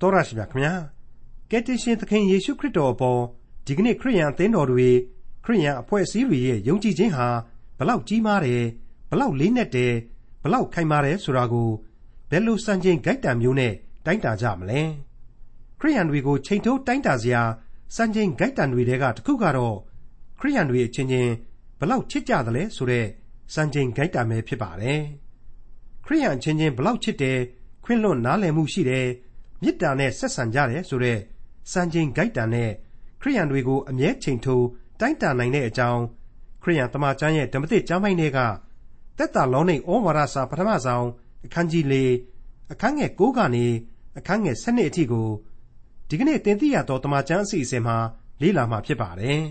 တော်ရရှိမြခင်ဗျာကယ်တင်ရှင်သခင်ယေရှုခရစ်တော်အပေါ်ဒီကနေ့ခရိယန်အသင်းတော်တွေခရိယန်အဖွဲ့အစည်းတွေရဲ့ယုံကြည်ခြင်းဟာဘလောက်ကြီးမားတယ်ဘလောက်လေးနက်တယ်ဘလောက်ခိုင်မာတယ်ဆိုတာကိုဘယ်လိုစံချိန်ဂိုက်တံမျိုးနဲ့တိုင်းတာကြမလဲခရိယန်တွေကိုချိန်ထိုးတိုင်းတာစရာစံချိန်ဂိုက်တံတွေတဲကတစ်ခုကတော့ခရိယန်တွေအချင်းချင်းဘလောက်ချစ်ကြသလဲဆိုတဲ့စံချိန်ဂိုက်တံပဲဖြစ်ပါတယ်ခရိယန်အချင်းချင်းဘလောက်ချစ်တယ်ခွင့်လွတ်နားလည်မှုရှိတယ် မေတ္တာနဲ့ဆက်ဆံကြတယ်ဆိုတဲ့စံချိန်ဂိုက်တံနဲ့ခရိယန်တွေကိုအမြဲချိန်ထိုးတိုင်းတာနိုင်တဲ့အကြောင်းခရိယန်တမန်ကျမ်းရဲ့ဓမ္မသစ်ကျမ်းပိုင်းတွေကတက်တာလောနိဩဝါဒစာပထမဆုံးအခန်းကြီး၄အခန်းငယ်၉ကနေအခန်းငယ်၁၂အထိကိုဒီကနေ့သင်သိရသောတမန်ကျမ်းအစီအစဉ်မှာလေ့လာမှာဖြစ်ပါတယ်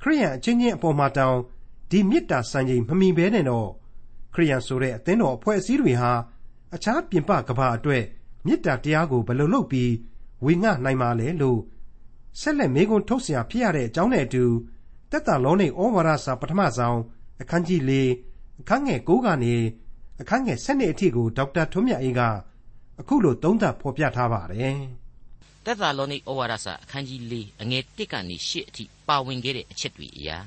ခရိယန်အချင်းချင်းအပေါ်မှာတောင်းဒီမေတ္တာစံချိန်မမီဘဲနဲ့တော့ခရိယန်ဆိုတဲ့အသင်းတော်အဖွဲ့အစည်းတွေဟာအခြားပြင်ပကဘာအတွက် မေတ္တာတရားကိုဘယ်လိုလုပ်ပြီးဝေငှနိုင်မှာလဲလို့ဆက်လက်မေးခွန်းထုတ်เสียဖြစ်ရတဲ့အကြောင်းနဲ့အတူတက်တာလောနေဩဝါဒစာပထမဆုံးအခန်းကြီး၄အခန်းငယ်၉ကနေအခန်းငယ်၁၂အထိကိုဒေါက်တာထွန်းမြတ်အေးကအခုလိုသုံးသပ်ဖော်ပြထားပါတယ်။တက်တာလောနေဩဝါဒစာအခန်းကြီး၄အငယ်၁ကနေ၈အထိပါဝင်ခဲ့တဲ့အချက်တွေအရာ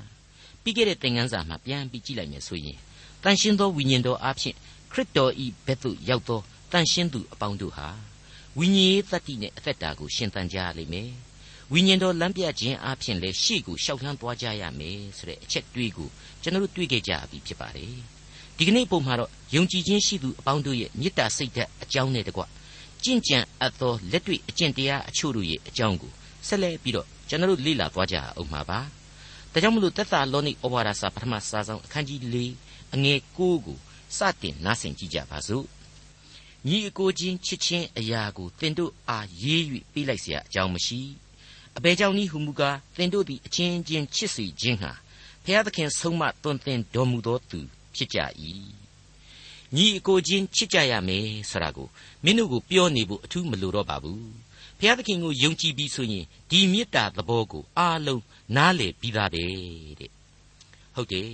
ပြီးခဲ့တဲ့သင်ခန်းစာမှာပြန်ပြီးကြည့်လိုက်မယ်ဆိုရင်တန်ရှင်းသောဝိညာဉ်တော်အဖြစ်ခရစ်တော်ဤဘက်သို့ရောက်သော တန်ရှင်းသူအပေါင်းတို့ဟာဝိညာဉ်ရေးသတ္တိနဲ့အသက်တာကိုရှင်သန်ကြရလိမ့်မယ်ဝိညာဉ်တော်လမ်းပြခြင်းအပြင်လည်းရှေ့ကိုရှောက်လှမ်းသွားကြရမယ်ဆိုတဲ့အချက်တွေးကိုကျွန်တော်တို့တွေ့ခဲ့ကြပြီဖြစ်ပါတယ်ဒီကနေ့ပုံမှာတော့ယုံကြည်ခြင်းရှိသူအပေါင်းတို့ရဲ့မေတ္တာစိတ်ဓာတ်အကြောင်းနဲ့တကွကြင်ကြံအပ်သောလက်တွေ့အကျင့်တရားအချို့တို့ရဲ့အကြောင်းကိုဆက်လက်ပြီးတော့ကျွန်တော်တို့လေ့လာသွားကြအောင်ပါပါဒါကြောင့်မလို့သက်သာလောနိဩဝါဒစာပထမစာဆောင်အခန်းကြီး၄အငယ်၉ကိုစတင်နားဆင်ကြည့်ကြပါစို့ ညီအကိုချင်းချစ်ချင်းအရာကိုသင်တို့အားရေး၍ပေးလိုက်เสียအကြောင်းမရှိအဘယ်ကြောင့်နည်းဟုမူကားသင်တို့သည်အချင်းချင်းချစ်စီခြင်းဟာဖျားသခင်ဆုံးမသွန်သင်တော်မူသောသူဖြစ်ကြ၏ညီအကိုချင်းချစ်ကြရမယ်ဆိုတာကိုမင်းတို့ကိုပြောနေဖို့အထူးမလိုတော့ပါဘူးဖျားသခင်ကိုယုံကြည်ပြီးဆိုရင်ဒီမေတ္တာသဘောကိုအားလုံးနားလည်ပြီးသားပဲတဲ့ဟုတ်တယ်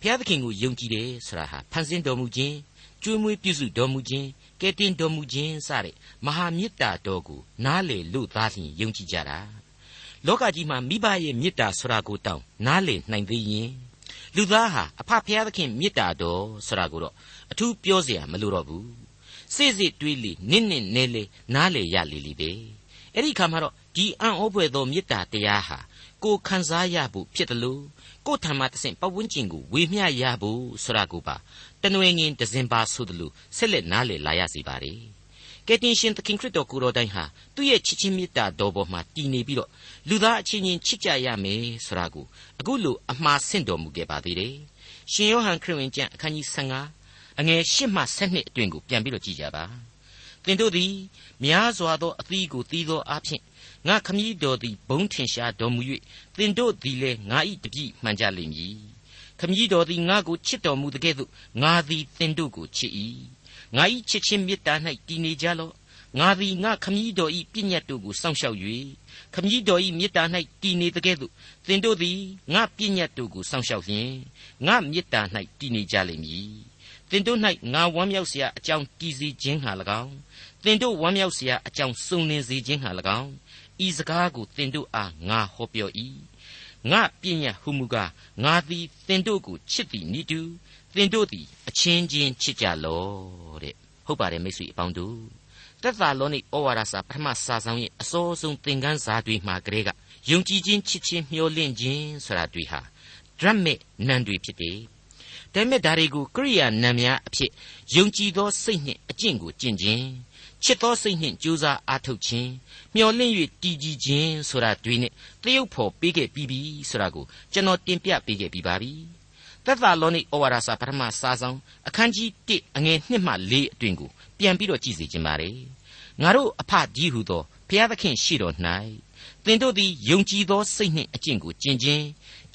ဖျားသခင်ကိုယုံကြည်တယ်ဆိုတာဟာဖန်ဆင်းတော်မူခြင်းကျွေးမွေးပြုစုတော်မူခြင်း ကယ်တင်တော်မူခြင်းစတဲ့မဟာမေတ္တာတော်ကိုနားလေလို့သားလျင်ယုံကြည်ကြတာလောကကြီးမှာမိဘရဲ့မေတ္တာဆိုတာကိုတောင်းနားလေနိုင်သေးရင်လူသားဟာအဖဖျားသခင်မေတ္တာတော်ဆိုတာကိုတော့အထူးပြောเสียမလိုတော့ဘူးစိတ်စိတ်တွေးလေနစ်နစ်နဲလေနားလေရလေလေပဲအဲ့ဒီခါမှာတော့ဒီအံ့ဩဖွယ်သောမေတ္တာတရားဟာကိုခံစားရဖို့ဖြစ်တယ်လို့ကိုထံမှတဆင့်ပဝန်းကျင်ကိုဝေမျှရဖို့ဆိုတာကိုပါ တနွေငင်ဒဇင်ပါဆိုတယ်လို့ဆက်လက်နားလည်လာရစီပါ रे ကယ်တင်ရှင်သခင်ခရစ်တော်ကိုတော်တိုင်ဟာသူ့ရဲ့ချစ်ချင်းမေတ္တာတော်ပေါ်မှာတည်နေပြီးတော့လူသားအချင်းချင်းချစ်ကြရမယ်ဆိုတာကိုအခုလိုအမှားဆင့်တော်မူခဲ့ပါသေးတယ်ရှင်ယောဟန်ခရစ်ဝင်ကျမ်းအခန်းကြီး15အငယ်8မှ7အတွင်ကိုပြန်ပြီးတော့ကြည့်ကြပါသင်တို့သည်များစွာသောအသီးကိုသီးသောအဖြစ်ငါခမည်းတော်သည်ဘုံထင်ရှားတော်မူ၍သင်တို့သည်လည်းငါ၏တပည့်မှန်ကြလိမ့်မည် ခမည်းတော်သည်ငါ့ကိုချစ်တော်မူသကဲ့သို့ငါသည်သင်တို့ကိုချစ်၏ငါ၏ချစ်ခြင်းမေတ္တာ၌တည်နေကြလော့ငါသည်ငါခမည်းတော်၏ပြည့်ညတ်တို့ကိုစောင့်ရှောက်၍ခမည်းတော်၏မေတ္တာ၌တည်နေသကဲ့သို့သင်တို့သည်ငါပြည့်ညတ်တို့ကိုစောင့်ရှောက်လျင်ငါမေတ္တာ၌တည်နေကြလိမ့်မည်သင်တို့၌ငါဝမ်းမြောက်စရာအကြောင်းတည်စေခြင်းဟာ၎င်းသင်တို့ဝမ်းမြောက်စရာအကြောင်းစုံလင်စေခြင်းဟာ၎င်းဤစကားကိုသင်တို့အားငါဟောပြော၏ ငါပြည့်ညတ်ဟုမူကားငါသည်သင်တို့ကိုချစ်သည်နိတူသင်တို့သည်အချင်းချင်းချစ်ကြလော့တဲ့ဟုတ်ပါတယ်မိတ်ဆွေအပေါင်းတို့သက်သာလောနိဩဝါဒစာပထမစာဆောင်ရဲ့အစောဆုံးသင်ခန်းစာတွေမှာကလေးကယုံကြည်ခြင်းချစ်ခြင်းမျှော်လင့်ခြင်းဆိုတာတွေဟာဒရတ်မစ်နံတွေဖြစ်တယ် ဒါပေမဲ့ဒါတွေကိုကရိယာနံများအဖြစ်ယုံကြည်သောစိတ်နှင့်အကျင့်ကိုကျင့်ခြင်းချစ်သောစိတ်နှင့်ကြိုးစားအားထုတ်ခြင်းမျှော်လင့်၍တည်ကြည်ခြင်းဆိုတာတွေနဲ့တရုပ်ဖော်ပေးခဲ့ပြီးပြီဆိုတာကိုကျွန်တော်တင်ပြပေးခဲ့ပြီးပါပြီသက်သာလောနိဩဝါဒစာပထမစာဆောင်အခန်းကြီး1အငယ်1မှ4အတွင်ကိုပြန်ပြီးတော့ကြည့်စေခြင်းပါတယ်ငါတို့အဖကြီးဟုသောဘုရားသခင်ရှိတော်၌သင်တို့သည်ယုံကြည်သောစိတ်နှင့်အကျင့်ကိုကျင့်ခြင်း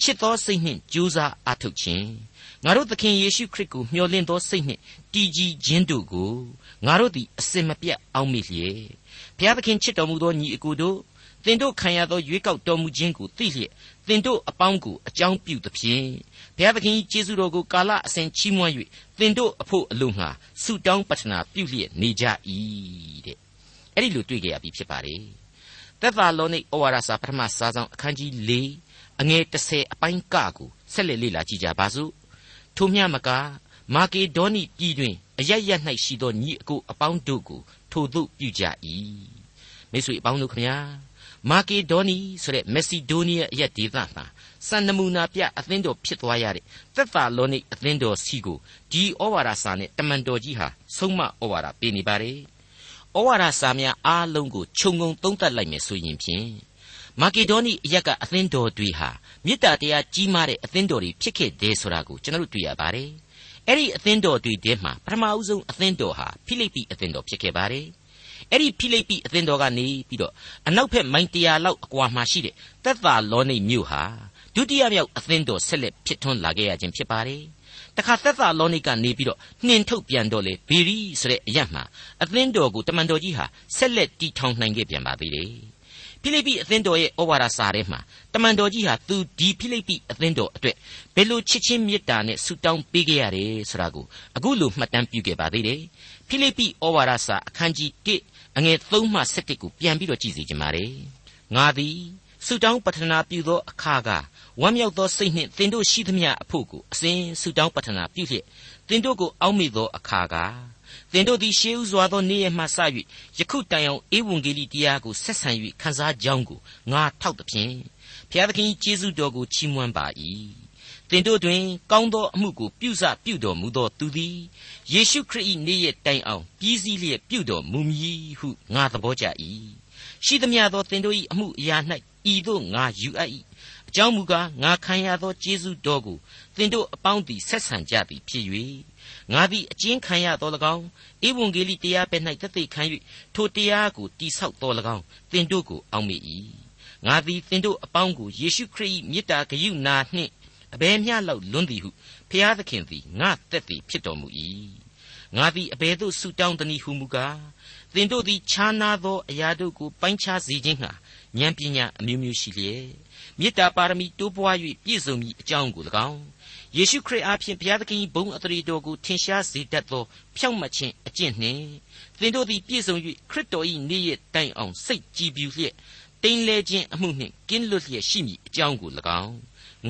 ချစ်သောစိတ်နှင့်ကြိုးစားအားထုတ်ခြင်း ငါတို့သခင်ယေရှုခရစ်ကိုမျှော်လင့်သောစိတ်နှင့်တည်ကြည်ခြင်းတို့ကိုငါတို့သည်အစင်မပြတ်အောက်မေ့လျက်ဘုရားသခင်ချစ်တော်မူသောညီအကိုတို့သင်တို့ခံရသောရွေးကောက်တော်မူခြင်းကိုသိလျက်သင်တို့အပေါင်းကိုအကြောင်းပြုသဖြင့်ဘုရားသခင်ကျေးဇူးတော်ကိုကာလအစဉ်ချီးမွမ်း၍သင်တို့အဖို့အလို့ငှာဆုတောင်းပတနာပြုလျက်နေကြ၏တဲ့အဲ့ဒီလိုတွေ့ကြရပြီဖြစ်ပါတယ်သက်သာလောနိဩဝါဒစာပထမစာဆောင်အခန်းကြီး၄အငယ်30အပိုင်းကကိုဆက်လက်လေ့လာကြည့်ကြပါစို့ ထိုမျှမကမာကေဒေါနိပြည်တွင်အရရ၌ရှိသောညီအကိုအပေါင်းတို့ကိုထိုသို့ပြုကြ၏မိတ်ဆွေအပေါင်းတို့ခမညာမာကေဒေါနီဆိုတဲ့မက်ဆီဒိုးနီးယားအရက်ဒေသမှာစံနမူနာပြအသင်းတော်ဖြစ်သွားရတဲ့သက်သာလောနိအသင်းတော်စီကိုဒီဩဝါဒစာနဲ့တမန်တော်ကြီးဟာဆုံးမဩဝါဒပေးနေပါတယ်ဩဝါဒစာများအားလုံးကိုခြုံငုံသုံးသပ်လိုက်မယ်ဆိုရင်ဖြင့် မာကေဒေါနီအရက်ကအသင်းတော်တွေဟာမေတ္တာတရားကြီးမားတဲ့အသင်းတော်တွေဖြစ်ခဲ့တယ်ဆိုတာကိုကျွန်တော်တို့တွေ့ရပါတယ်အဲ့ဒီအသင်းတော်တွေထဲမှာပထမအဦးဆုံးအသင်းတော်ဟာဖိလိပ္ပိအသင်းတော်ဖြစ်ခဲ့ပါတယ်အဲ့ဒီဖိလိပ္ပိအသင်းတော်ကနေပြီးတော့အနောက်ဘက်မိုင်တရာလောက်အကွာမှာရှိတဲ့သက်သာလောနိမြို့ဟာဒုတိယမြောက်အသင်းတော်ဆက်လက်ဖြစ်ထွန်းလာခဲ့ရခြင်းဖြစ်ပါတယ်တခါသက်သာလောနိကနေပြီးတော့နှင်ထုတ်ပြန်တော့လေဗီရီဆိုတဲ့အရက်မှာအသင်းတော်ကိုတမန်တော်ကြီးဟာဆက်လက်တီထောင်နိုင်ခဲ့ပြန်ပါသေးတယ် ဖိလိပ္ပိအသင်းတော်ရဲ့ဩဝါဒစာထဲမှာတမန်တော်ကြီးဟာသူဒီဖိလိပ္ပိအသင်းတော်အတွက်ဘယ်လိုချစ်ချင်းမေတ္တာနဲ့ဆုတောင်းပေးခဲ့ရတယ်ဆိုတာကိုအခုလိုမှတ်တမ်းပြုခဲ့ပါသေးတယ်ဖိလိပ္ပိဩဝါဒစာအခန်းကြီး1အငယ်3မှ7ကိုပြန်ပြီးတော့ကြည့်စီကြပါမယ်ငါသည်ဆုတောင်းပတနာပြုသောအခါကဝမ်းမြောက်သောစိတ်နှင့်သင်တို့ရှိသမျှအဖို့ကိုအစဉ်ဆုတောင်းပတနာပြုလျက်သင်တို့ကိုအောက်မေ့သောအခါက သင်တို့သည်ရှေးဥစွာသောနေ့ရက်မှစ၍ယခုတိုင်အောင်ဧဝံဂေလိတရားကိုဆက်ဆံ၍ခံစားကြောင်းကိုငါထောက်သဖြင့်ဘုရားသခင်ကျေးဇူးတော်ကိုချီးမွမ်းပါ၏သင်တို့တွင်ကောင်းသောအမှုကိုပြုစပြုတော်မူသောသူသည်ယေရှုခရစ်၏နေ့ရက်တိုင်အောင်ပြီးစည်းလျက်ပြုတော်မူမည်ဟုငါသဘောကျ၏ရှိသမျှသောသင်တို့၏အမှုအရာ၌ဤသို့ငါယူအပ်၏အကြောင်းမူကားငါခံရသောကျေးဇူးတော်ကိုသင်တို့အပေါင်းသည်ဆက်ဆံကြသည်ဖြစ်၍ ငါသည်အကျဉ်းခံရသော၎င်းဧဝံဂေလိတရားပဲ၌သက်သေခံ၍ထိုတရားကိုတိဆောက်တော်၎င်းသင်တို့ကိုအောက်မေ့၏ငါသည်သင်တို့အပေါင်းကိုယေရှုခရစ်၏မေတ္တာဂရုဏာနှင့်အဘယ်မျှလောက်လွန်းသည်ဟုဖျားသခင်သည်ငါသက်သည်ဖြစ်တော်မူ၏ငါသည်အဘယ်သို့ဆုတောင်းသနည်းဟုမူကားသင်တို့သည်ခြားနာသောအရာတို့ကိုပိုင်းခြားစေခြင်းဟာဉာဏ်ပညာအမျိုးမျိုးရှိလျက်မေတ္တာပါရမီတိုးပွား၍ပြည့်စုံမည်အကြောင်းကို၎င်း ယေရှုခရစ်အားဖြင့်ဘုရားသခင်ဘုန်းအတရီတော်ကိုထင်ရှားစေတတ်သောဖြောင့်မတ်ခြင်းအကျင့်နှင့်သင်တို့သည်ပြည့်စုံ၍ခရစ်တော်၏နေ့ရက်တိုင်အောင်စိတ်ကြည်ပြူလျက်တိမ်လဲခြင်းအမှုနှင့်ကင်းလွတ်လျက်ရှိမည်အကြောင်းကို၎င်း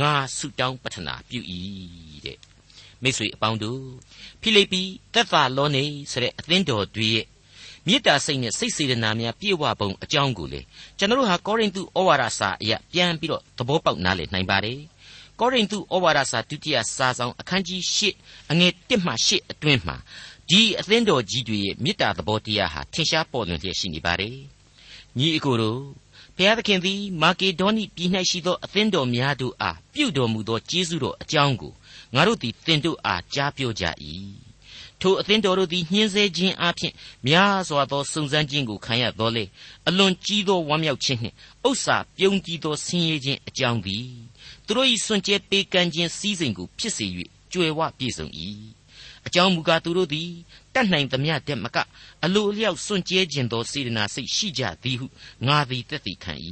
ငါဆုတောင်းပတနာပြု၏တဲ့မိတ်ဆွေအပေါင်းတို့ဖိလိပ္ပိသက်သာလောနေဆိုတဲ့အသင်းတော်တွေရဲ့မေတ္တာစိတ်နဲ့စိတ်စေတနာများပြည့်ဝပုံအကြောင်းကိုလေကျွန်တော်တို့ဟာကောရိန္သုဩဝါဒစာအရာပြန်ပြီးတော့သဘောပေါက်နားလည်နိုင်ပါတယ် ကောရိန္သုဩဝါဒစာဒုတိယစာဆောင်အခန်းကြီး၈အငယ်၁မှ၈အတွင်းမှာဒီအသင်းတော်ကြီးတွေရဲ့မေတ္တာသဘောတရားဟာထင်ရှားပေါ်လွင်လျက်ရှိနေပါတယ်ညီအကိုတို့ဘုရားသခင်သည်မာကေဒေါနိပြည်၌ရှိသောအသင်းတော်များတို့အားပြုတော်မူသောကျေးဇူးတော်အကြောင်းကိုငါတို့သည်သင်တို့အားကြားပြောကြ၏ထိုအသင်းတော်တို့သည်ညှင်းဆဲခြင်းအပြင်များစွာသောစုံစမ်းခြင်းကိုခံရတော်လေအလွန်ကြီးသောဝမ်းမြောက်ခြင်းနှင့်ဥစ္စာပြုံးကြီးသောဆင်းရဲခြင်းအကြောင်းသည် သူတို့၏စွန့်ကြဲပေးကမ်းခြင်းစည်းစိမ်ကိုဖြစ်စေ၍ကြွယ်ဝပြည့်စုံ၏အကြောင်းမူကားသူတို့သည်တတ်နိုင်သမျှတဲ့မကအလိုအလျောက်စွန့်ကြဲခြင်းသောစေတနာစိတ်ရှိကြသည်ဟုငါသည်သက်သေခံ၏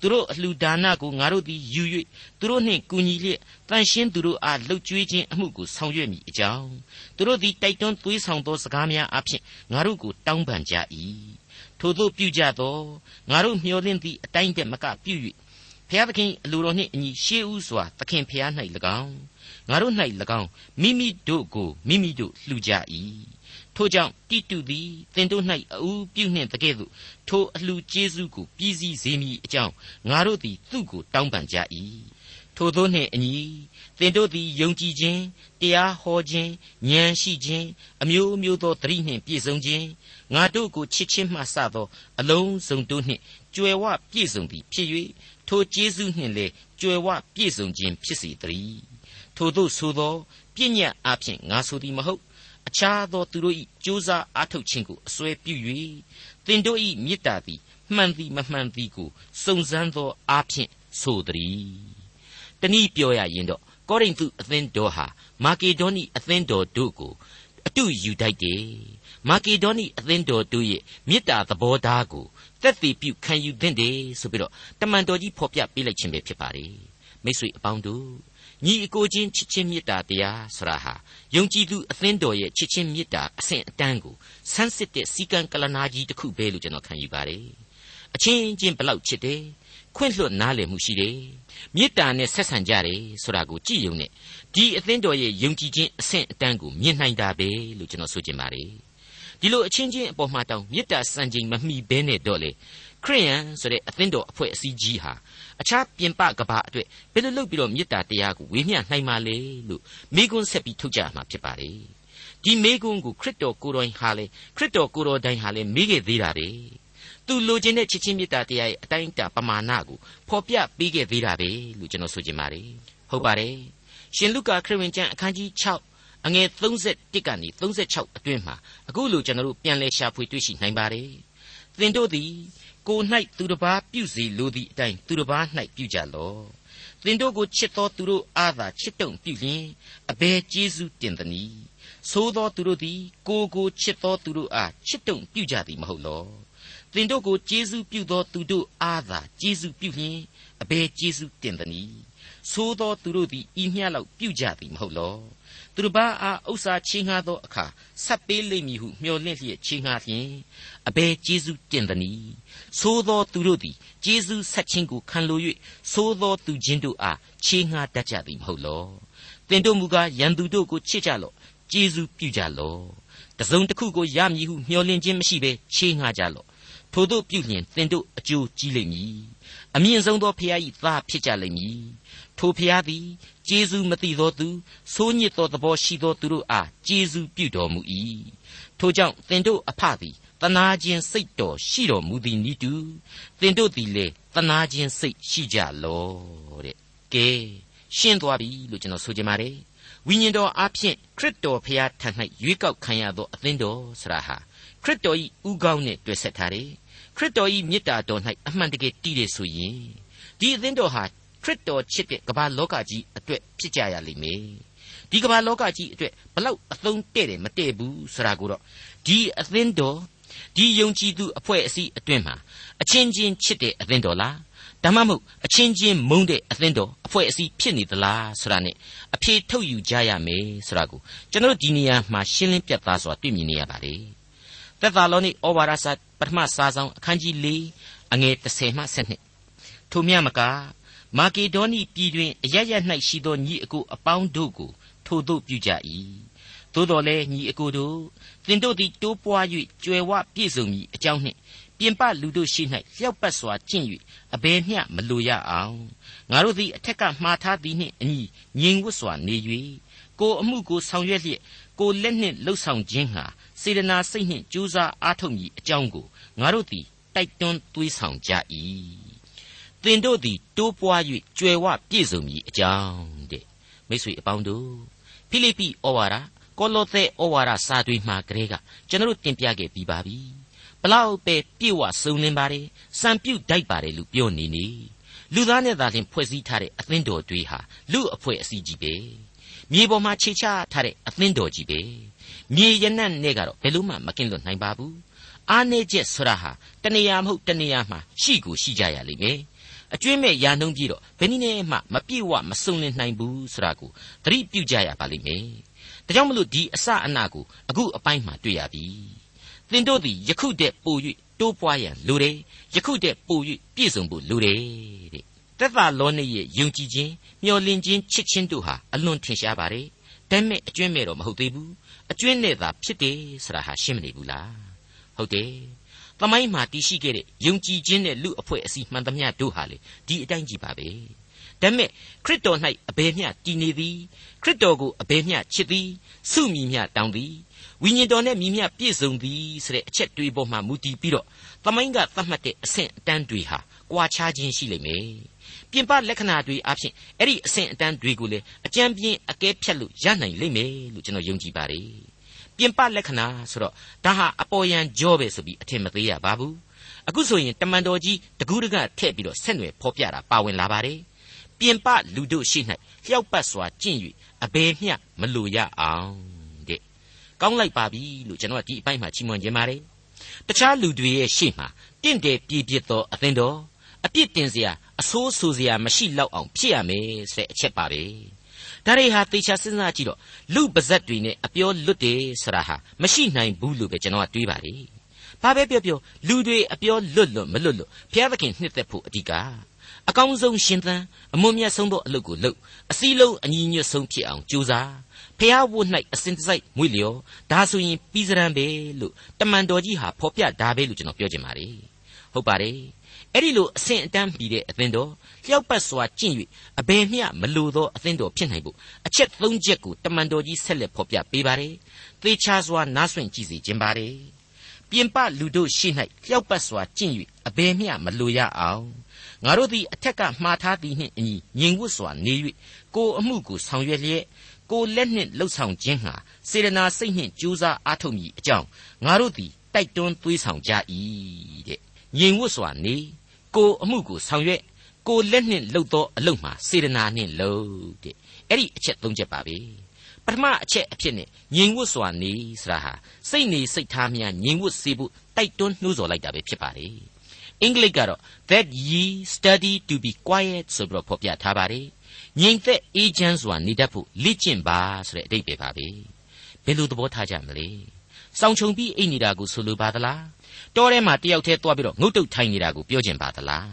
သူတို့အလှူဒါနကိုငါတို့သည်ယူ၍သူတို့နှင့်ကူညီလျက်တန်ရှင်းသူတို့အားလှုပ်ကြွေးခြင်းအမှုကိုဆောင်ရွက်မိအကြောင်းသူတို့သည်တိုက်တွန်းသွေးဆောင်သောစကားများအပြင်ငါတို့ကိုတောင်းပန်ကြ၏ထို့သောပြုကြသောငါတို့မျှော်လင့်သည့်အတိုင်းတည်းမကပြု၍ ဖျားသခင်အလိုတော်နှင့်အညီရှေးဥစွာသခင်ဖျား၌၎င်းငါတို့၌၎င်းမိမိတို့ကိုမိမိတို့လှူကြ၏ထို့ကြောင့်တိတုသည်သင်တို့၌အူပြုနှင့်တကဲ့သို့ထိုအလှကျေးဇူးကိုပြည်စည်းစေမည်အကြောင်းငါတို့သည်သူ့ကိုတောင်းပန်ကြ၏ထို့သောနှင့်အညီသင်တို့သည်ယုံကြည်ခြင်းတရားဟောခြင်းဉာဏ်ရှိခြင်းအမျိုးမျိုးသောသတိနှင့်ပြည့်စုံခြင်းငါတို့ကိုချစ်ခြင်းမှစသောအလုံးစုံတို့နှင့်ကြွယ်ဝပြည့်စုံသည်ဖြစ်၍ ထိုကျေးဇူးနှင့်လည်းကြွယ်ဝပြည့်စုံခြင်းဖြစ်စေတည်းထို့သောဆိုသောပြည့်ညတ်အဖြစ်ငါဆိုသည်မဟုတ်အခြားသောသူတို့၏ကြိုးစားအားထုတ်ခြင်းကိုအစွဲပြု၍သင်တို့၏မေတ္တာသည်မှန်သည်မမှန်သည်ကိုစုံစမ်းသောအားဖြင့်ဆိုသည်တနည်းပြောရရင်တော့ကောရိန္သုအသင်းတော်ဟာမာကေဒေါနိအသင်းတော်တို့ကိုအတုယူတိုက်တယ်မာကေဒေါနိအသင်းတော်တို့ရဲ့မေတ္တာသဘောထားကို သက်သေပြုခံယူသင့်တယ်ဆိုပြီးတော့တမန်တော်ကြီးဖော်ပြပေးလိုက်ခြင်းပဲဖြစ်ပါတယ်မိတ်ဆွေအပေါင်းတို့ညီအကိုချင်းချစ်ချင်းမေတ္တာတရားဆရာဟာယုံကြည်သူအသင်းတော်ရဲ့ချစ်ချင်းမေတ္တာအစဉ်အတန်းကိုဆန်းစစ်တဲ့စီကံကလနာကြီးတစ်ခုပဲလို့ကျွန်တော်ခံယူပါတယ်အချင်းချင်းဘလောက်ချစ်တယ်ခွင့်လွှတ်နားလည်မှုရှိတယ်မေတ္တာနဲ့ဆက်ဆံကြတယ်ဆိုတာကိုကြည့်ရုံနဲ့ဒီအသင်းတော်ရဲ့ယုံကြည်ခြင်းအဆင့်အတန်းကိုမြင်နိုင်တာပဲလို့ကျွန်တော်ဆိုချင်ပါတယ် ဒီလိုအချင်းချင်းအပေါ်မှာတောင်မေတ္တာစံချိန်မမှီဘဲနဲ့တော့လေခရိယန်ဆိုတဲ့အသင်းတော်အဖွဲ့အစည်းကြီးဟာအခြားပြင်ပကဘာအတွက်ဘယ်လိုလုပ်ပြီးတော့မေတ္တာတရားကိုဝေမျှနိုင်မှာလဲလို့မိကွန်းဆက်ပြီးထုတ်ကြမှာဖြစ်ပါတယ်ဒီမိကွန်းကိုခရစ်တော်ကိုယ်တော်ဟာလေခရစ်တော်ကိုယ်တော်တိုင်ဟာလေမိခဲ့သေးတာပဲသူလိုချင်တဲ့ချစ်ချင်းမေတ္တာတရားရဲ့အတိုင်းအတာပမာဏကိုဖော်ပြပေးခဲ့သေးတာပဲလို့ကျွန်တော်ဆိုချင်ပါတယ်ဟုတ်ပါတယ်ရှင်လုကာခရစ်ဝင်ကျမ်းအခန်းကြီး6 အငယ်31ကနေ36အတွင်းမှာအခုလိုကျွန်တော်တို့ပြန်လည်ရှာဖွေတွေ့ရှိနိုင်ပါတယ်သင်တို့သည်ကို၌သူတစ်ပါးပြုစီလိုသည့်အတိုင်းသူတစ်ပါး၌ပြုကြလော့သင်တို့ကိုချစ်သောသူတို့အားသာချစ်တုံပြုလျင်အဘယ်ကျေးဇူးတင်သနည်းသို့သောသူတို့သည်ကိုကိုချစ်သောသူတို့အားချစ်တုံပြုကြသည်မဟုတ်လောသင်တို့ကိုကျေးဇူးပြုသောသူတို့အားသာကျေးဇူးပြုလျင်အဘယ်ကျေးဇူးတင်သနည်း သို့သောသူတို့သည်ဤမျှလောက်ပြုကြသည်မဟုတ်လောသူတစ်ပါးအားဥစ္စာချင်းငှားသောအခါဆက်ပေးလိမ့်မည်ဟုမျှော်လင့်လျက်ချင်းငှားဖြင့်အဘယ်ကျေးဇူးတင်သနည်းသို့သောသူတို့သည်ကျေးဇူးဆက်ခြင်းကိုခံလို၍သို့သောသူချင်းတို့အားချင်းငှားတတ်ကြသည်မဟုတ်လောသင်တို့မူကားရန်သူတို့ကိုချစ်ကြလော့ကျေးဇူးပြုကြလော့တစုံတစ်ခုကိုရမည်ဟုမျှော်လင့်ခြင်းမရှိဘဲချင်းငှားကြလော့ထို့သို့ပြုလျင်သင်တို့အကျိုးကြီးလိမ့်မည် အမြင့်ဆုံးသောဖခင်၏သားဖြစ်ကြလိမ့်မည်ထိုဖျားသည်ကျေးဇူးမသိသောသူဆိုးညစ်သောသဘောရှိသောသူတို့အားကျေးဇူးပြုတော်မူ၏ထိုကြောင့်သင်တို့အဖသည်တနာခြင်းစိတ်တော်ရှိတော်မူသည်နိတူသင်တို့သည်လေတနာခြင်းစိတ်ရှိကြလောတဲ့ကဲရှင်းသွားပြီလို့ကျွန်တော်ဆိုချင်ပါတယ်ဝိညာဉ်တော်အားဖြင့်ခရစ်တော်ဖျားထံ၌ရွေးကောက်ခံရသောအသင်းတော်ဆရာဟာခရစ်တော်၏ဥကောင်းနဲ့တွေ့ဆက်ထားတယ် ခရစ်တော်၏မေတ္တာတော်၌အမှန်တကယ်တည်တယ်ဆိုရင်ဒီအသင်းတော်ဟာခရစ်တော်ချစ်တဲ့ကမ္ဘာလောကကြီးအတွက်ဖြစ်ကြရလိမ့်မယ်ဒီကမ္ဘာလောကကြီးအတွက်ဘလောက်အသုံးတဲ့တယ်မတဲ့ဘူးဆိုတာကိုတော့ဒီအသင်းတော်ဒီယုံကြည်သူအဖွဲ့အစည်းအတွင်းမှာအချင်းချင်းချစ်တဲ့အသင်းတော်လားဒါမှမဟုတ်အချင်းချင်းမုန်းတဲ့အသင်းတော်အဖွဲ့အစည်းဖြစ်နေသလားဆိုတာ ਨੇ အဖြေထုတ်ယူကြရမယ်ဆိုတာကိုကျွန်တော်ဒီနေရာမှာရှင်းလင်းပြသစွာတွေ့မြင်နေရပါတယ်သက်သာလောနိဩဝါဒစာ ပထမစာဆောင်အခန်းကြီး၄အငယ်30မှ7ထိုမြတ်မကမာကေဒေါနိပြည်တွင်အရရ၌ရှိသောညီအကိုအပေါင်းတို့ကိုထိုသို့ပြုကြ၏သို့တော်လည်းညီအကိုတို့သင်တို့သည်တိုးပွား၍ကျွယ်ဝပြည့်စုံမည်အကြောင်းနှင့်ပြင်ပလူတို့ရှိ၌လျှောက်ပတ်စွာကျင့်၍အဘယ်မျှမလိုရအောင်ငါတို့သည်အထက်ကမှားထားသည်နှင့်အညီငြိမ်ဝတ်စွာနေ၍ကိုအမှုကိုဆောင်ရွက်လျက်ကိုလက်နှင့်လှုပ်ဆောင်ခြင်းဟာ စေတနာစိတ်နှင့်ကြိုးစားအားထုတ်မည်အကြောင်းကိုငါတို့သည်တိုက်တွန်းသွေးဆောင်ကြ၏သင်တို့သည်တိုးပွား၍ကြွယ်ဝပြည့်စုံမည်အကြောင်းတဲ့မိတ်ဆွေအပေါင်းတို့ဖိလိပ္ပိဩဝါဒကောလောသဲဩဝါဒစာတွေမှာကလေးကကျွန်တော်တင်ပြခဲ့ပြီးပါပြီဘလောက်ပဲပြည့်ဝစုံလင်ပါတယ်စံပြုတ်တိုက်ပါတယ်လို့ပြောနေနေလူသားနဲ့သာလျှင်ဖွဲ့စည်းထားတဲ့အသင်းတော်တွေဟာလူအဖွဲ့အစည်းကြီးပဲမြေပေါ်မှာခြေချထားတဲ့အသင်းတော်ကြီးပဲ မြေရနံ့နဲ့ကတော့ဘယ်လို့မှမကင်းလွတ်နိုင်ပါဘူးအားနေချက်ဆိုတာဟာတနေရာမဟုတ်တနေရာမှာရှိကိုရှိကြရလိမ့်မယ်အကျွင့်မဲ့ရာနှုံးပြီးတော့ဘယ်နည်းနဲ့မှမပြည့်ဝမစုံလင်နိုင်ဘူးဆိုတာကိုသတိပြုကြရပါလိမ့်မယ်။ဒါကြောင့်မလို့ဒီအစအနကိုအခုအပိုင်းမှာတွေ့ရပြီ။သင်တို့သည်ယခုတည်းပို၍တိုးပွားရန်လိုတယ်။ယခုတည်းပို၍ပြည့်စုံဖို့လိုတယ်တဲ့။သက်သာလောနေရဲ့ယုံကြည်ခြင်းမျှော်လင့်ခြင်းချစ်ခြင်းတို့ဟာအလွန်ထင်ရှားပါတယ်။ဒါပေမဲ့အကျွင့်မဲ့တော့မဟုတ်သေးဘူး။ အကျွင့်နဲ့သာဖြစ်တယ်ဆိုတာဟာရှင်းမနေဘူးလား။ဟုတ်တယ်။သမိုင်းမှာတည်ရှိခဲ့တဲ့ယုံကြည်ခြင်းနဲ့လူအဖွဲ့အစည်းမှန်သမျှတို့ဟာလေဒီအတိုင်းကြီးပါပဲဒါပေမဲ့ခရစ်တော်၌အဘယ်မျှတည်နေသည်ခရစ်တော်ကိုအဘယ်မျှချစ်သည်စုမိမျှတောင်းသည်ဝိညာဉ်တော်နဲ့မိမျှပြည့်စုံသည်ဆိုတဲ့အချက်တွေးပေါ်မှာမူတည်ပြီးတော့သမိုင်းကသတ်မှတ်တဲ့အဆင့်အတန်းတွေဟာကွာခြားခြင်းရှိလိမ့်မယ် ပြင်ပလက္ခဏာတွေအဖြစ်အဲ့ဒီအဆင့်အတန်းတွေကိုလေအကြံပြင်းအကဲဖြတ်လို့ရနိုင်လိမ့်မယ်လို့ကျွန်တော်ယုံကြည်ပါတယ်ပြင်ပလက္ခဏာဆိုတော့ဒါဟာအပေါ်ယံကြောပဲဆိုပြီးအထင်မသေးရပါဘူးအခုဆိုရင်တမန်တော်ကြီးတကူးတကထည့်ပြီးတော့ဆက်နွယ်ဖော်ပြတာပါဝင်လာပါတယ်ပြင်ပလူတို့ရှိ၌လျှောက်ပတ်စွာကျင့်၍အဘယ်မျှမလိုရအောင်တဲ့ကောင်းလိုက်ပါပြီလို့ကျွန်တော်ကဒီအပိုင်းမှာချီးမွမ်းခြင်းပါတယ်တခြားလူတွေရဲ့ရှေ့မှာတင့်တယ်ပြည့်ပြည့်သောအသင်းတော်အပြစ်တင်စရာ အဆိုးဆူစရာမရှိလောက်အောင်ဖြစ်ရမယ်ဆိုတဲ့အချက်ပါပဲဒါတွေဟာသေချာစဉ်းစားကြည့်တော့လူပါဇက်တွေနဲ့အပြောလွတ်တယ်ဆိုတာဟာမရှိနိုင်ဘူးလို့ပဲကျွန်တော်ကတွေးပါလေဘာပဲပြောပြောလူတွေအပြောလွတ်လွတ်မလွတ်လွတ်ဘုရားသခင်နှစ်သက်ဖို့အဓိကအကောင်းဆုံးရှင်သန်အမွန်မြတ်ဆုံးသောအလုပ်ကိုလုပ်အစည်းလုံးအညီညွတ်ဆုံးဖြစ်အောင်ကြိုးစားဖះဝတ်၌အစဉ်တစိုက်မွေ့လျော်ဒါဆိုရင်ပြီးစရန်ပဲလို့တမန်တော်ကြီးဟာဖော်ပြဒါပဲလို့ကျွန်တော်ပြောချင်ပါတယ် ဟုတ်ပါတယ်အဲ့ဒီလိုအစဉ်အတန်းပြီးတဲ့အသင်းတော်လျှောက်ပတ်စွာကျင့်၍အဘယ်မျှမလိုသောအသင်းတော်ဖြစ်နိုင်ဖို့အချက်၃ချက်ကိုတမန်တော်ကြီးဆက်လက်ဖော်ပြပေးပါတယ်သေချာစွာနားဆွင့်ကြည့်စီခြင်းပါတယ်ပြင်ပလူတို့ရှိ၌လျှောက်ပတ်စွာကျင့်၍အဘယ်မျှမလိုရအောင်ငါတို့သည်အထက်ကမှားထားသည်နှင့်အညီငြိမ်ဝတ်စွာနေ၍ကိုအမှုကိုဆောင်ရွက်လျက်ကိုလက်နှင့်လှုပ်ဆောင်ခြင်းဟာစေရနာစိတ်နှင့်ကြိုးစားအားထုတ်မိအကြောင်းငါတို့သည်တိုက်တွန်းသွေးဆောင်ကြ၏တဲ့ ငြိမ်ဝတ်စွာနေကိုအမှုကိုဆောင်ရွက်ကိုလက်နှင့်လှုပ်သောအလုပ်မှာစေရနာနှင့်လှုပ်တဲ့အဲ့ဒီအချက်သုံးချက်ပါပဲပထမအချက်အဖြစ်နဲ့ငြိမ်ဝတ်စွာနေဆိုတာဟာစိတ်နေစိတ်ထားများငြိမ်ဝတ်စေဖို့တိုက်တွန်းနှိုးဆော်လိုက်တာပဲဖြစ်ပါတယ်အင်္ဂလိပ်ကတော့ that ye study to be quiet ဆိုပြီးတော့ဖော်ပြထားပါတယ်ငြိမ်သက်အေးချမ်းစွာနေတတ်ဖို့လေ့ကျင့်ပါဆိုတဲ့အဓိပ္ပာယ်ပါပဲဘယ်လိုသဘောထားကြမလဲ စောင်းချုံပြီးအိတ်နေတာကိုဆိုလိုပါသလားတောထဲမှာတယောက်တည်းသွားပြီးတော့ငုတ်တုတ်ထိုင်နေတာကိုပြောကျင်ပါသလား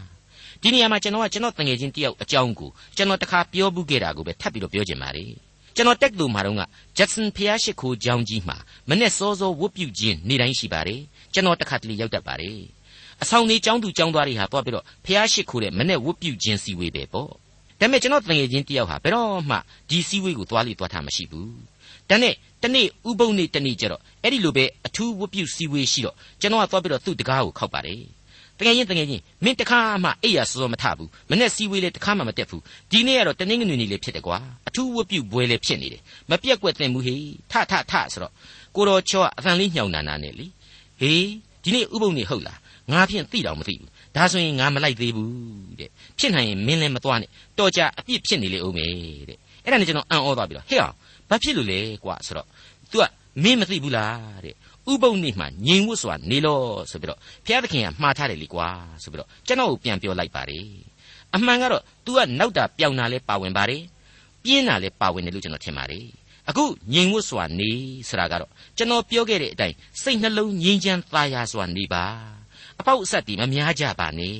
ဒီနေရာမှာကျွန်တော်ကကျွန်တော်တငယ်ချင်းတယောက်အကြောင်းကိုကျွန်တော်တခါပြောဘူးခဲ့တာကိုပဲထပ်ပြီးတော့ပြောကျင်ပါလေကျွန်တော်တက်လို့မှာတော့ကဂျက်ဆန်ဖျားရှိခိုးကျောင်းကြီးမှာမနဲ့စောစောဝတ်ပြုခြင်းနေတိုင်းရှိပါတယ်ကျွန်တော်တခါတလေရောက်တတ်ပါတယ်အဆောင်နေကျောင်းသူကျောင်းသားတွေဟာသွားပြီးတော့ဖျားရှိခိုးတဲ့မနဲ့ဝတ်ပြုခြင်းစီဝေးပဲပေါ့ဒါပေမဲ့ကျွန်တော်တငယ်ချင်းတယောက်ဟာဘယ်တော့မှဒီစည်းဝေးကိုသွားလိသွားထားမရှိဘူးဒါနဲ့ တနေ့ဥပုံနေ့တနေ့ကျတော့အဲ့ဒီလိုပဲအထူးဝတ်ပြုစည်းဝေးရှိတော့ကျွန်တော်ကသွားပြီးတော့သူ့တကားကိုခောက်ပါတယ်တကယ်ရင်တကယ်ရင်မင်းတခါမှအိယာစောစောမထဘူးမနဲ့စည်းဝေးလေတခါမှမတက်ဘူးဒီနေ့ကတော့တနင်္ဂနွေနေ့လေးဖြစ်တယ်ကွာအထူးဝတ်ပြုပွဲလေးဖြစ်နေတယ်မပြက်ကွက်သင်ဘူးဟေးထထထဆိုတော့ကိုတော်ချောအသံလေးညှောင်နာနာနဲ့လေဟေးဒီနေ့ဥပုံနေ့ဟုတ်လားငါဖြင့်သိတော့မသိဘူးဒါဆိုရင်ငါမလိုက်သေးဘူးတဲ့ဖြစ်နိုင်ရင်မင်းလည်းမသွားနဲ့တော်ကြအပြစ်ဖြစ်နေလေဦးမယ်တဲ့အဲ့ဒါနဲ့ကျွန်တော်အံ့ဩသွားပြီးတော့ဟဲ့အောင် ဘာဖြစ်လို့လဲကွာဆိုတော့ तू ကမင်းမသိဘူးလားတဲ့ဥပုံနေ့မှာငြိမ်ဝတ်စွာနေလို့ဆိုပြီးတော့ဘုရားသခင်ကမှားထားတယ်လေကွာဆိုပြီးတော့ကျွန်တော်ကိုပြန်ပြောလိုက်ပါတယ်အမှန်ကတော့ तू ကနောက်တာပြောင်းတာလဲပါဝင်ပါတယ်ပြင်းတာလဲပါဝင်တယ်လို့ကျွန်တော်ထင်ပါတယ်အခုငြိမ်ဝတ်စွာနေဆိုတာကတော့ကျွန်တော်ပြောခဲ့တဲ့အတိုင်းစိတ်နှလုံးငြိမ်းချမ်းသာယာစွာနေပါအပေါက်အဆက်တွေမများကြပါနဲ့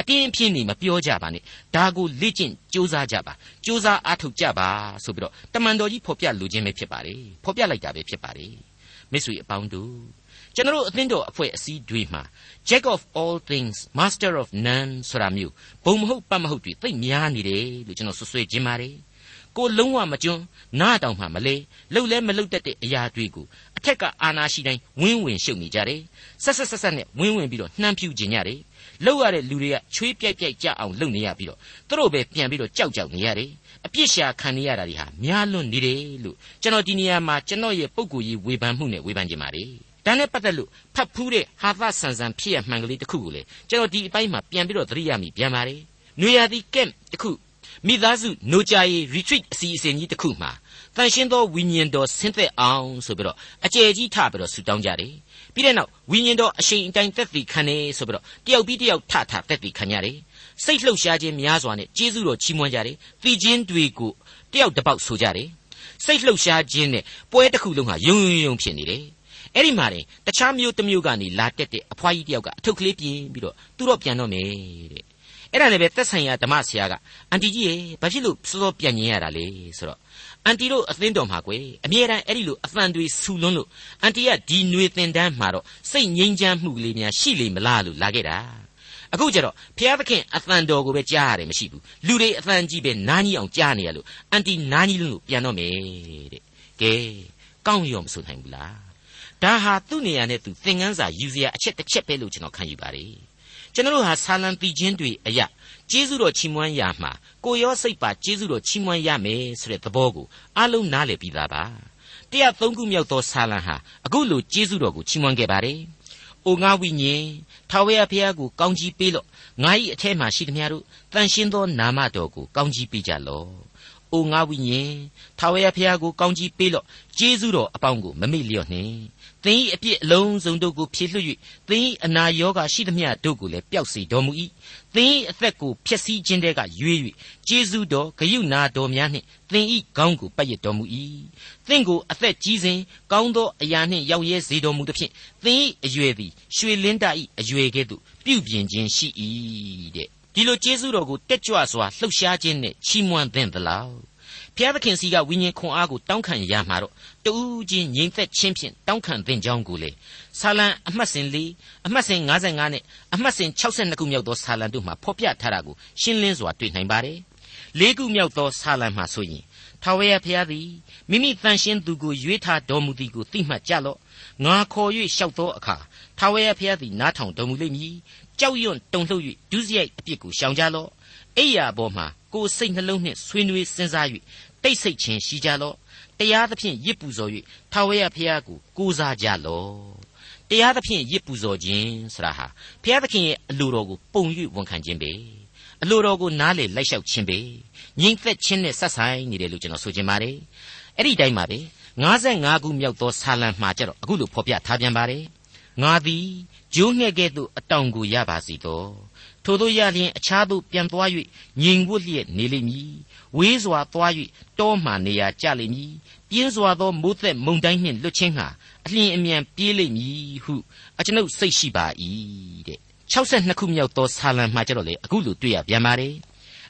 အတင်းအဖျင်းနေမပြောကြပါနဲ့ဒါကိုလေ့ကျင့်ကြိုးစားကြပါကြိုးစားအားထုတ်ကြပါဆိုပြီးတော့တမန်တော်ကြီးဖော်ပြလိုခြင်းပဲဖြစ်ပါတယ်ဖော်ပြလိုက်တာပဲဖြစ်ပါတယ်မိတ်ဆွေအပေါင်းတို့ကျွန်တော်အသင်းတော်အဖွဲ့အစည်းတွေမှာ Jack of all things master of none ဆိုတာမျိုးဘုံမဟုတ်ပတ်မဟုတ်တွေသိများနေတယ်လို့ကျွန်တော်ဆွဆွဲခြင်းပါတယ်ကိုလုံးဝမကျွန်းနားတောင်မှမလဲလှုပ်လဲမလှုပ်တတ်တဲ့အရာတွေကိုအထက်ကအာနာရှိတိုင်းဝင်းဝင်ရှုပ်နေကြတယ်ဆက်ဆက်ဆက်ဆက်နဲ့ဝင်းဝင်ပြီးတော့နှမ်းဖြူခြင်းကြတယ် လှုပ်ရတဲ့လူတွေကချွေးပြိုက်ပြိုက်ကြအောင်လှုပ်နေရပြီးတော့သူတို့ပဲပြန်ပြီးတော့ကြောက်ကြောက်နေရတယ်အပြစ်ရှာခံနေရတာတွေဟာများလွန်းနေတယ်လို့ကျွန်တော်ဒီနေရာမှာကျွန်တော်ရဲ့ပုံကိုယ်ကြီးဝေဖန်မှုနဲ့ဝေဖန်ခြင်းပါတယ်ဒါနဲ့ပတ်သက်လို့ဖတ်ဖူးတဲ့ဟာသဆန်ဆန်ဖြစ်ရမှန်ကလေးတစ်ခုကိုလေကျွန်တော်ဒီအပိုင်းမှာပြန်ပြီးတော့သတိရမိပြန်ပါတယ်နွေရာသီကက်တစ်ခုမိသားစု노ကြရေး retreat အစီအစဉ်ကြီးတစ်ခုမှာတန်ရှင်းသောဝိညာဉ်တော်ဆင်းသက်အောင်ဆိုပြီးတော့အကျယ်ကြီးထပြီးတော့ဆူတောင်းကြတယ် ပြီးတဲ့နောက်ဝိညာဉ်တော်အရှိန်အတိုင်းသက်သေခံနေဆိုပြီးတော့တယောက်ပြီးတယောက်ထထသက်သေခံကြတယ်စိတ်လှုပ်ရှားခြင်းများစွာနဲ့ကျေးဇူးတော်ချီးမွမ်းကြတယ်။သိခြင်းတွေကိုတယောက်တစ်ပေါက်ဆိုကြတယ်။စိတ်လှုပ်ရှားခြင်းနဲ့ပွဲတစ်ခုလုံးဟာယုံယုံယုံဖြစ်နေတယ်။အဲ့ဒီမှာတင်တခြားမျိုးတစ်မျိုးကနေလာတက်တဲ့အဖွားကြီးတယောက်ကအထုပ်ကလေးပြင်းပြီးတော့သူတော့ပြန်တော့မယ်တဲ့။အဲ့ဒါလည်းပဲသက်ဆိုင်ရာဓမ္မဆရာကအန်တီကြီးရေဘာဖြစ်လို့စောစောပြန်ញင်ရတာလဲဆိုတော့ အန်တီတို့အသင်းတော်မှာကွယ်အမြဲတမ်းအဲ့ဒီလိုအသံတွေဆူလွန်းလို့အန်တီကဒီຫນွေသင်တန်းမှာတော့စိတ်ငြိမ်းချမ်းမှုကလေးများရှိလိမ့်မလားလို့လာခဲ့တာအခုကျတော့ဘုရားသခင်အသံတော်ကိုပဲကြားရတယ်မရှိဘူးလူတွေအသံကြီးပဲနားကြီးအောင်ကြားနေရလို့အန်တီနားကြီးလို့ပြန်တော့မယ်တဲ့ကဲကောင်းရောမဆိုနိုင်ဘူးလားဒါဟာသူ့နေရာနဲ့သူသင်ခန်းစာယူစရာအချက်တစ်ချက်ပဲလို့ကျွန်တော်ခံယူပါတယ်ကျွန်တော်တို့ဟာဆာလံတီချင်းတွေအရာ ကျေးဇူးတော်ချီးမွမ်းရမှာကိုရောစိတ်ပါကျေးဇူးတော်ချီးမွမ်းရမယ်ဆိုတဲ့သဘောကိုအလုံးနားလည်ပြီးသားပါတရားသုံးခုမြောက်သောဆာလံဟာအခုလိုကျေးဇူးတော်ကိုချီးမွမ်းခဲ့ပါတယ်။အိုငါဝိညာဉ်ထာဝရဘုရားကိုကောင်းကြီးပေးလော့ငါ၏အထက်မှရှိသမျှတို့တန်ရှင်းသောနာမတော်ကိုကောင်းကြီးပေးကြလော့။ဩအိုငါဝိညာဉ်ထာဝရဘုရားကိုကောင်းကြီးပေးလော့ကျေးဇူးတော်အပေါင်းကိုမမေ့လျော့နှင့် သင်၏အပြစ်အလုံးစုံတို့ကိုဖြေလွှတ်၍သင်၏အနာရောဂါရှိသမျှတို့ကိုလည်းပျောက်စေတော်မူ၏သင်၏အသက်ကိုဖျက်ဆီးခြင်းတဲကရွေး၍ကျေးဇူးတော်ဂရုဏာတော်များနှင့်သင်၏ခေါင်းကိုပတ်ရတော်မူ၏သင်ကိုအသက်ကြီးစဉ်ကောင်းသောအရာနှင့်ရောက်ရဲစေတော်မူသဖြင့်သင်၏အရွယ်သည်ရွှေလင်းတ၏အရွယ်ကဲ့သို့ပြုပြင်ခြင်းရှိ၏တဲ့ဒီလိုကျေးဇူးတော်ကိုတက်ကြွစွာလှုပ်ရှားခြင်းနဲ့ချီးမွမ်းသင့်သလားဖျားသခင်စီကဝိညာဉ်ခွန်အားကိုတောင်းခံရမှာတော့ တူးချင်းငြိမ်သက်ခြင်းဖြင့်တောင်းခံသင့်ကြောင်းကိုလေဆာလံအမှတ်စဉ်၄အမှတ်စဉ်55နဲ့အမှတ်စဉ်62ခုမြောက်သောဆာလံတို့မှာဖော်ပြထားတာကိုရှင်းလင်းစွာတွေ့နိုင်ပါတယ်လေးခုမြောက်သောဆာလံမှာဆိုရင်ထာဝရဘုရားသည်မိမိတန်ရှင်းသူကိုရွေးထားတော်မူသည်ကိုသိမှတ်ကြလော့ငါခေါ်၍လျှောက်သောအခါထာဝရဘုရားသည်နားထောင်တော်မူလိမ့်မည်ကြောက်ရွံ့တုန်လှုပ်၍ဒုစရိုက်အပြစ်ကိုရှောင်ကြလော့အိယာပေါ်မှာကိုယ်စိတ်နှလုံးနှင့်ဆွေးနွေးစဉ်းစား၍တိတ်ဆိတ်ခြင်းရှိကြလော့ တရားသဖြင့်ရစ်ပူဇော်၍ထာဝရဘုရားကိုကိုးစားကြလော့တရားသဖြင့်ရစ်ပူဇော်ခြင်းဆရာဟာဘုရားသခင်ရဲ့အလိုတော်ကိုပုံ၍ဝန်ခံခြင်းပဲအလိုတော်ကိုနားလေလိုက်လျှောက်ခြင်းပဲငြိမ်သက်ခြင်းနဲ့ဆက်ဆိုင်နေတယ်လို့ကျွန်တော်ဆိုချင်ပါတယ်အဲ့ဒီတိုင်းပါပဲ55ခုမြောက်သောဆာလံမှာကြတော့အခုလိုဖော်ပြထားပြန်ပါတယ်ငါသည်ဂျိုးငှဲ့ကဲ့သို့အတောင်ကိုရပါစီတော့ထို့သောရလျင်အခြားသို့ပြန်သွား၍ငြိမ်ဝတ်လျက်နေလိမ့်မည် ဝေးစွာသွား၍တောမှနေရာကျလိမ့်မည်ပြင်းစွာသောမိုးသက်မုန်တိုင်းနှင့်လွတ်ခြင်းဟာအလျင်အမြန်ပြေးလိမ့်မည်ဟုအကျွန်ုပ်စိတ်ရှိပါ၏တဲ့62ခုမြောက်သောဆာလံမှာကျတော့လေအခုလိုတွေ့ရပြန်ပါတယ်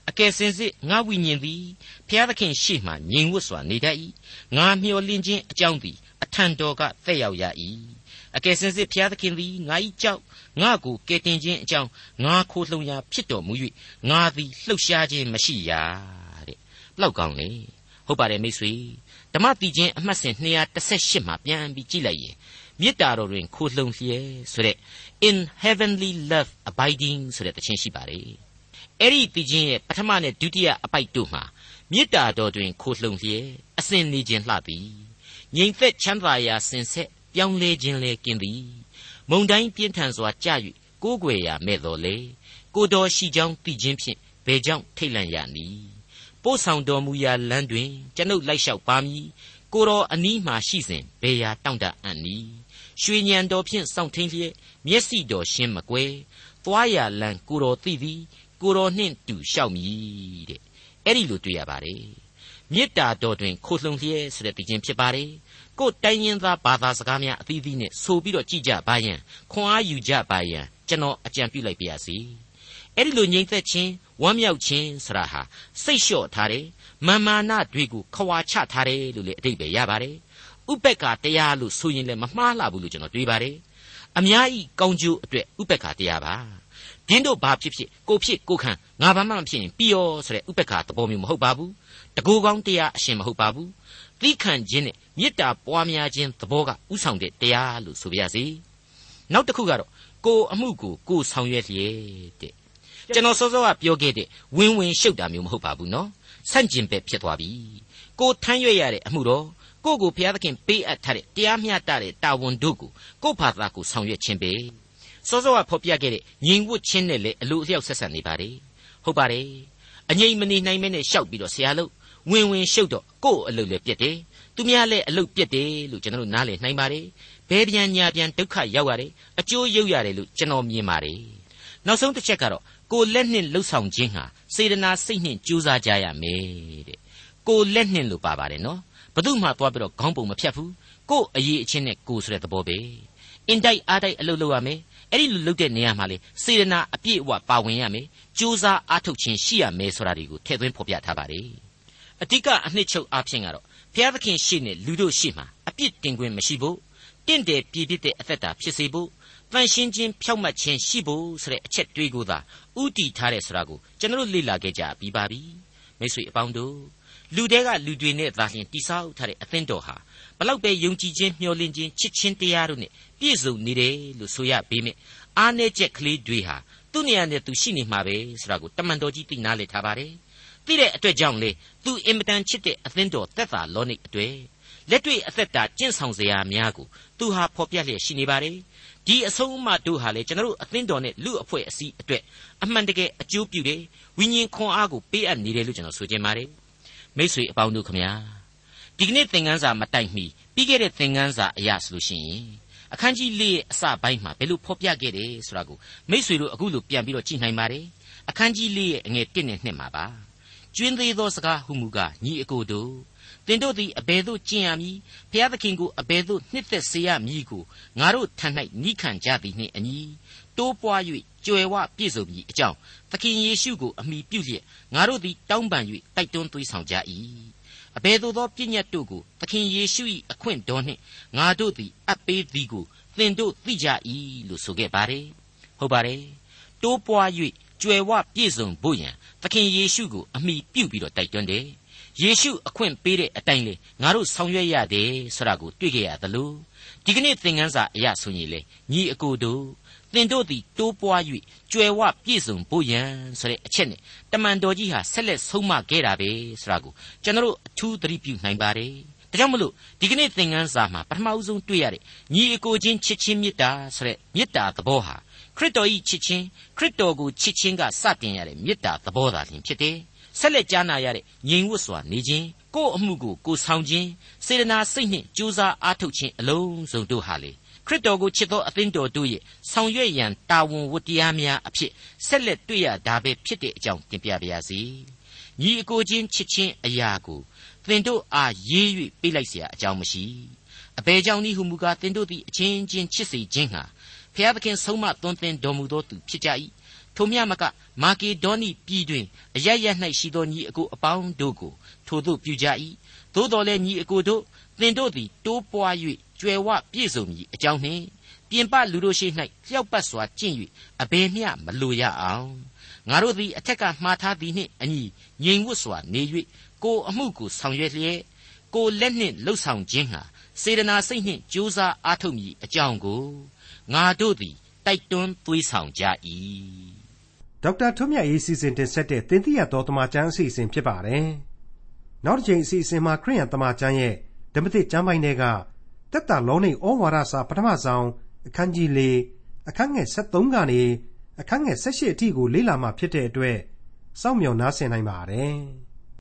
အကယ်စင်စစ်ငါဝိညာဉ်သည်ဘုရားသခင်ရှေ့မှငြိမ်ဝတ်စွာနေတတ်၏ငါမျှော်လင့်ခြင်းအကြောင်းသည်အထံတော်ကသက်ရောက်ရ၏အကယ်စင်စစ်ဘုရားသခင်သည်ငါ၏ကြောက်ငါကိုကယ်တင်ခြင်းအကြောင်းငါခိုလှုံရာဖြစ်တော်မူ၍ငါသည်လှုပ်ရှားခြင်းမရှိရာတဲ့ လောက်ကောင်းလေဟုတ်ပါတယ်မိတ်ဆွေဓမ္မတိချင်းအမှတ်စဉ်218မှာပြန်ပြီးကြည့်လိုက်ရင်မေတ္တာတော်တွင်ခိုလှုံလျက်ဆိုတဲ့ in heavenly love abiding ဆိုတဲ့တခြင်းရှိပါတယ်အဲ့ဒီတိချင်းရဲ့ပထမနဲ့ဒုတိယအပိုက်တို့မှာမေတ္တာတော်တွင်ခိုလှုံလျက်အစဉ်နေခြင်းလှသည်ငြိမ်သက်ချမ်းသာရာစင်ဆက်ပြောင်းလဲခြင်းလဲกินသည်မုံတိုင်းပြင်းထန်စွာကြ၍ကိုးကွယ်ရာမဲ့တော်လေကိုတော်ရှိကြောင်းသိခြင်းဖြင့်ဘယ်ကြောင့်ထိတ်လန့်ရနည်း ပို့ဆောင်တော်မူရာလမ်းတွင်ကျွန်ုပ်လိုက်လျှောက်ပါမည်ကိုတော်အနီးမှရှိစဉ်ဘယ်ရာတောင့်တအံ့နည်းရွှေညံတော်ဖြင့်စောင့်ထင်းလျက်မျက်စိတော်ရှင်းမကွယ်သွားရလမ်းကိုတော်သိသည်ကိုတော်နှင့်တူလျှောက်မည်တဲ့အဲ့ဒီလိုတွေ့ရပါတယ်မေတ္တာတော်တွင်ခိုလှုံလျက်ဆိုတဲ့တခြင်းဖြစ်ပါတယ်ကိုယ်တိုင်းရင်းသားဘာသာစကားများအသီးသီးနဲ့ဆိုပြီးတော့ကြည်ကြပါယံခွန်အားယူကြပါယံကျွန်တော်အကြံပြုလိုက်ပါရစေ အဲ့ဒီလိုငြိမ်သက်ခြင်းဝမ်းမြောက်ခြင်းဆရာဟာစိတ်လျှော့ထားတယ်မာမာနတွေကိုခွာချထားတယ်လို့လေအတိတ်ပဲရပါတယ်ဥပက္ခတရားလို့ဆိုရင်လည်းမမှားလှဘူးလို့ကျွန်တော်တွေးပါတယ်အများဤကောင်းကျိုးအတွက်ဥပက္ခတရားပါဒင်းတို့ဘာဖြစ်ဖြစ်ကိုဖြစ်ကိုခံငါဘာမှမဖြစ်ရင်ပြီးရောဆိုတဲ့ဥပက္ခသဘောမျိုးမဟုတ်ပါဘူးတကူကောင်းတရားအရှင်မဟုတ်ပါဘူးသီးခံခြင်းနဲ့မေတ္တာပွားများခြင်းသဘောကဥဆောင်တဲ့တရားလို့ဆိုပါရစေနောက်တစ်ခုကတော့ကိုအမှုကိုကိုဆောင်ရွက်လျက်တဲ့ ကျွန်တော်စောစောကပြောခဲ့တဲ့ဝင်းဝင်းရှုပ်တာမျိုးမဟုတ်ပါဘူးနော်ဆန့်ကျင်ဘက်ဖြစ်သွားပြီကိုထမ်းရွက်ရတဲ့အမှုတော်ကိုကိုဘုရားသခင်ပေးအပ်ထားတဲ့တရားမျှတတဲ့တာဝန်တို့ကိုကိုဘာသာကိုဆောင်ရွက်ခြင်းပဲစောစောကဖော်ပြခဲ့တဲ့ညီဝတ်ခြင်းနဲ့လည်းအလိုအလျောက်ဆက်ဆံနေပါတယ်ဟုတ်ပါတယ်အငြိမ်မနေနိုင်မဲနဲ့ရှောက်ပြီးတော့ဆရာလို့ဝင်ဝင်ရှုပ်တော့ကို့အလုပ်လည်းပြက်တယ်သူများလည်းအလုပ်ပြက်တယ်လို့ကျွန်တော်တို့နားလည်နိုင်ပါတယ်ဘယ်ပြန်ညာပြန်ဒုက္ခရောက်ရတယ်အကျိုးရုပ်ရတယ်လို့ကျွန်တော်မြင်ပါတယ်နောက်ဆုံးတစ်ချက်ကတော့ ကိုလက်နှင့်လှုပ်ဆောင်ခြင်းဟာစေတနာစိတ်နှင့်ကြိုးစားကြရမယ်တဲ့ကိုလက်နှင့်လို့ပါပါတယ်နော်ဘသူမှသွားပြီးတော့ခေါင်းပုံမဖြတ်ဘူးကိုအရေးအချင်းနဲ့ကိုဆိုတဲ့သဘောပဲအင်တိုက်အားတိုက်အလုပ်လုပ်ရမယ်အဲ့ဒီလိုလုပ်တဲ့နေရာမှာလေစေတနာအပြည့်အဝပါဝင်ရမယ်ကြိုးစားအားထုတ်ခြင်းရှိရမယ်ဆိုတာတွေကိုထည့်သွင်းဖော်ပြထားပါတယ်အတိကအနှစ်ချုပ်အားဖြင့်ကတော့ဘုရားသခင်ရှေ့နဲ့လူတို့ရှေ့မှာအပြစ်တင်ခွင့်မရှိဖို့တင့်တယ်ပြည်ပြစ်တဲ့အသက်တာဖြစ်စေဖို့ တန်ရှင်းခြင်းဖြောက်မှတ်ခြင်းရှိဖို့ဆိုတဲ့အချက်တွေးကိုသာဥတီထားတဲ့ဆိုတာကိုကျွန်တော်လေ့လာခဲ့ကြပြီးပါပြီမိတ်ဆွေအပေါင်းတို့လူတဲကလူတွေနဲ့သာလျှင်တိဆောက်ထားတဲ့အသင်းတော်ဟာဘလောက်ပဲယုံကြည်ခြင်းမျှော်လင့်ခြင်းချစ်ခြင်းတရားတို့နဲ့ပြည့်စုံနေတယ်လို့ဆိုရပေမယ့်အားနည်းချက်ကလေးတွေဟာသူ့နေရာနဲ့သူရှိနေမှာပဲဆိုတာကိုတမန်တော်ကြီးသိနာလေထားပါတယ်သိတဲ့အတွက်ကြောင့်လေသူအင်မတန်ချစ်တဲ့အသင်းတော်သက်သာလောနိတ်အတွေ့လက်တွေ့အသက်တာကျင့်ဆောင်စရာများကိုသူဟာဖော်ပြလျက်ရှိနေပါတယ် ဒီအဆုံးအမတို့ဟာလေကျွန်တော်တို့အသင်းတော်နဲ့လူအဖွဲ့အစည်းအတွက်အမှန်တကယ်အကျိုးပြုတယ်ဝိညာဉ်ခွန်အားကိုပေးအပ်နေတယ်လို့ကျွန်တော်ဆိုချင်ပါတယ်မိษွေအပေါင်းတို့ခမညာဒီကနေ့သင်ခန်းစာမတိုင်မီပြီးခဲ့တဲ့သင်ခန်းစာအရာဆိုလို့ရှိရင်အခန်းကြီး၄ရဲ့အစပိုင်းမှာဘယ်လိုဖော်ပြခဲ့တယ်ဆိုတာကိုမိษွေတို့အခုလိုပြန်ပြီးတော့ကြည့်နိုင်ပါတယ်အခန်းကြီး၄ရဲ့အငယ်၁နဲ့2မှာပါကျွင်းသေးသောစကားဟုမူကားညီအကိုတို့သ င်တို့သည်အဘယ်သို့ကျင့်ရမည်ဖျားသခင်ကိုအဘယ်သို့နှစ်သက်စေရမည်ကိုငါတို့ထံ၌နိခံကြသည်နှင့်အညီတိုးပွား၍ကြွယ်ဝပြည့်စုံမည်အကြောင်းသခင်ယေရှုကိုအမိပြုလျက်ငါတို့သည်တောင်းပန်၍တိုက်တွန်းသွေးဆောင်ကြ၏အဘယ်သို့သောပြည့်ညတ်တို့ကိုသခင်ယေရှု၏အခွင့်တော်နှင့်ငါတို့သည်အပ်ပေးသည်ကိုသင်တို့သိကြ၏လို့ဆိုခဲ့ပါတယ်ဟုတ်ပါတယ်တိုးပွား၍ကြွယ်ဝပြည့်စုံဖို့ရန်သခင်ယေရှုကိုအမိပြုပြီးတော့တိုက်တွန်းတယ် ယေရှုအခွင့်ပေးတဲ့အတိုင်းလေငါတို့ဆောင်ရွက်ရတယ်ဆိုတာကိုတွေ့ကြရသလိုဒီကနေ့သင်ခန်းစာအရဆိုရင်လေညီအကိုတို့သင်တို့သည်တိုးပွား၍ကြွယ်ဝပြည့်စုံဖို့ရန်ဆိုတဲ့အချက်နဲ့တမန်တော်ကြီးဟာဆက်လက်ဆုံးမခဲ့တာပဲဆိုတာကိုကျွန်တော်အထူးသတိပြုနိုင်ပါတယ်ဒါကြောင့်မလို့ဒီကနေ့သင်ခန်းစာမှာပထမဦးဆုံးတွေ့ရတဲ့ညီအကိုချင်းချစ်ချင်းမေတ္တာဆိုတဲ့မေတ္တာသဘောဟာခရစ်တော်၏ချစ်ချင်းခရစ်တော်ကိုချစ်ချင်းကစတင်ရတဲ့မေတ္တာသဘောသာလျှင်ဖြစ်တယ် ဆက်လက်ကြားနာရတဲ့ငြိမ်ဝတ်စွာနေခြင်းကိုယ့်အမှုကိုကိုယ်ဆောင်ခြင်းစေတနာစိတ်နှင့်ကြိုးစားအားထုတ်ခြင်းအလုံးစုံတို့ဟာလေခရစ်တော်ကိုချစ်သောအသင်းတော်တို့ရဲ့ဆောင်ရွက်ရန်တာဝန်ဝတ္တရားများအဖြစ်ဆက်လက်တွေ့ရတာပဲဖြစ်တဲ့အကြောင်းတင်ပြပါရစေညီအကိုချင်းချစ်ချင်းအရာကိုသင်တို့အားရေး၍ပေးလိုက်เสียအကြောင်းမရှိအဘယ်ကြောင့်နည်းဟုမူကားသင်တို့သည်အချင်းချင်းချစ်စေခြင်းဟာ ဖျားသခင်ဆုံးမသွန်သင်တော်မူသောသူဖြစ်ကြ၏ထိုမြမကမာကေဒေါနိပြည်တွင်အရရ၌ရှိသောညီအကိုအပေါင်းတို့ကိုထိုသို့ပြုကြ၏သို့တော်လည်းညီအကိုတို့သင်တို့သည်တိုးပွား၍ကြွယ်ဝပြည့်စုံမည်အကြောင်းနှင့်ပြင်ပလူတို့ရှိ၌လျှောက်ပတ်စွာကျင့်၍အဘယ်မျှမလိုရအောင်ငါတို့သည်အထက်ကမှားထားသည်နှင့်အညီငြိမ်ဝတ်စွာနေ၍ကိုအမှုကိုဆောင်ရွက်လျက်ကိုလက်နှင့်လှုပ်ဆောင်ခြင်းဟာစေတနာစိတ်နှင့်ကြိုးစားအားထုတ်မည်အကြောင်းကို ငါတို့သည် တိုက်တွန်းသွေးဆောင်ကြ၏ဒေါက်တာထွန်းမြတ်ရေးစီစဉ်တင်ဆက်တဲ့သင်သိရသောတမချန်းအစီအစဉ်ဖြစ်ပါတယ်။နောက်တစ်ချိန်အစီအစဉ်မှာခရိယံတမချန်းရဲ့ဓမ္မသစ်ကျမ်းပိုင်းတွေကတက်တာလောနေဩဝါဒစာပထမဆုံးအခန်းကြီး၄အခန်းငယ်73ကနေအခန်းငယ်78အထိကိုလေ့လာမှဖြစ်တဲ့အတွက်စောင့်မျှော်နားဆင်နိုင်ပါတယ်။